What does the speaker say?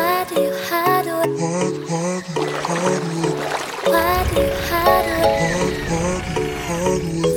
Why do you hide it? Why, why do you hide do you hide it?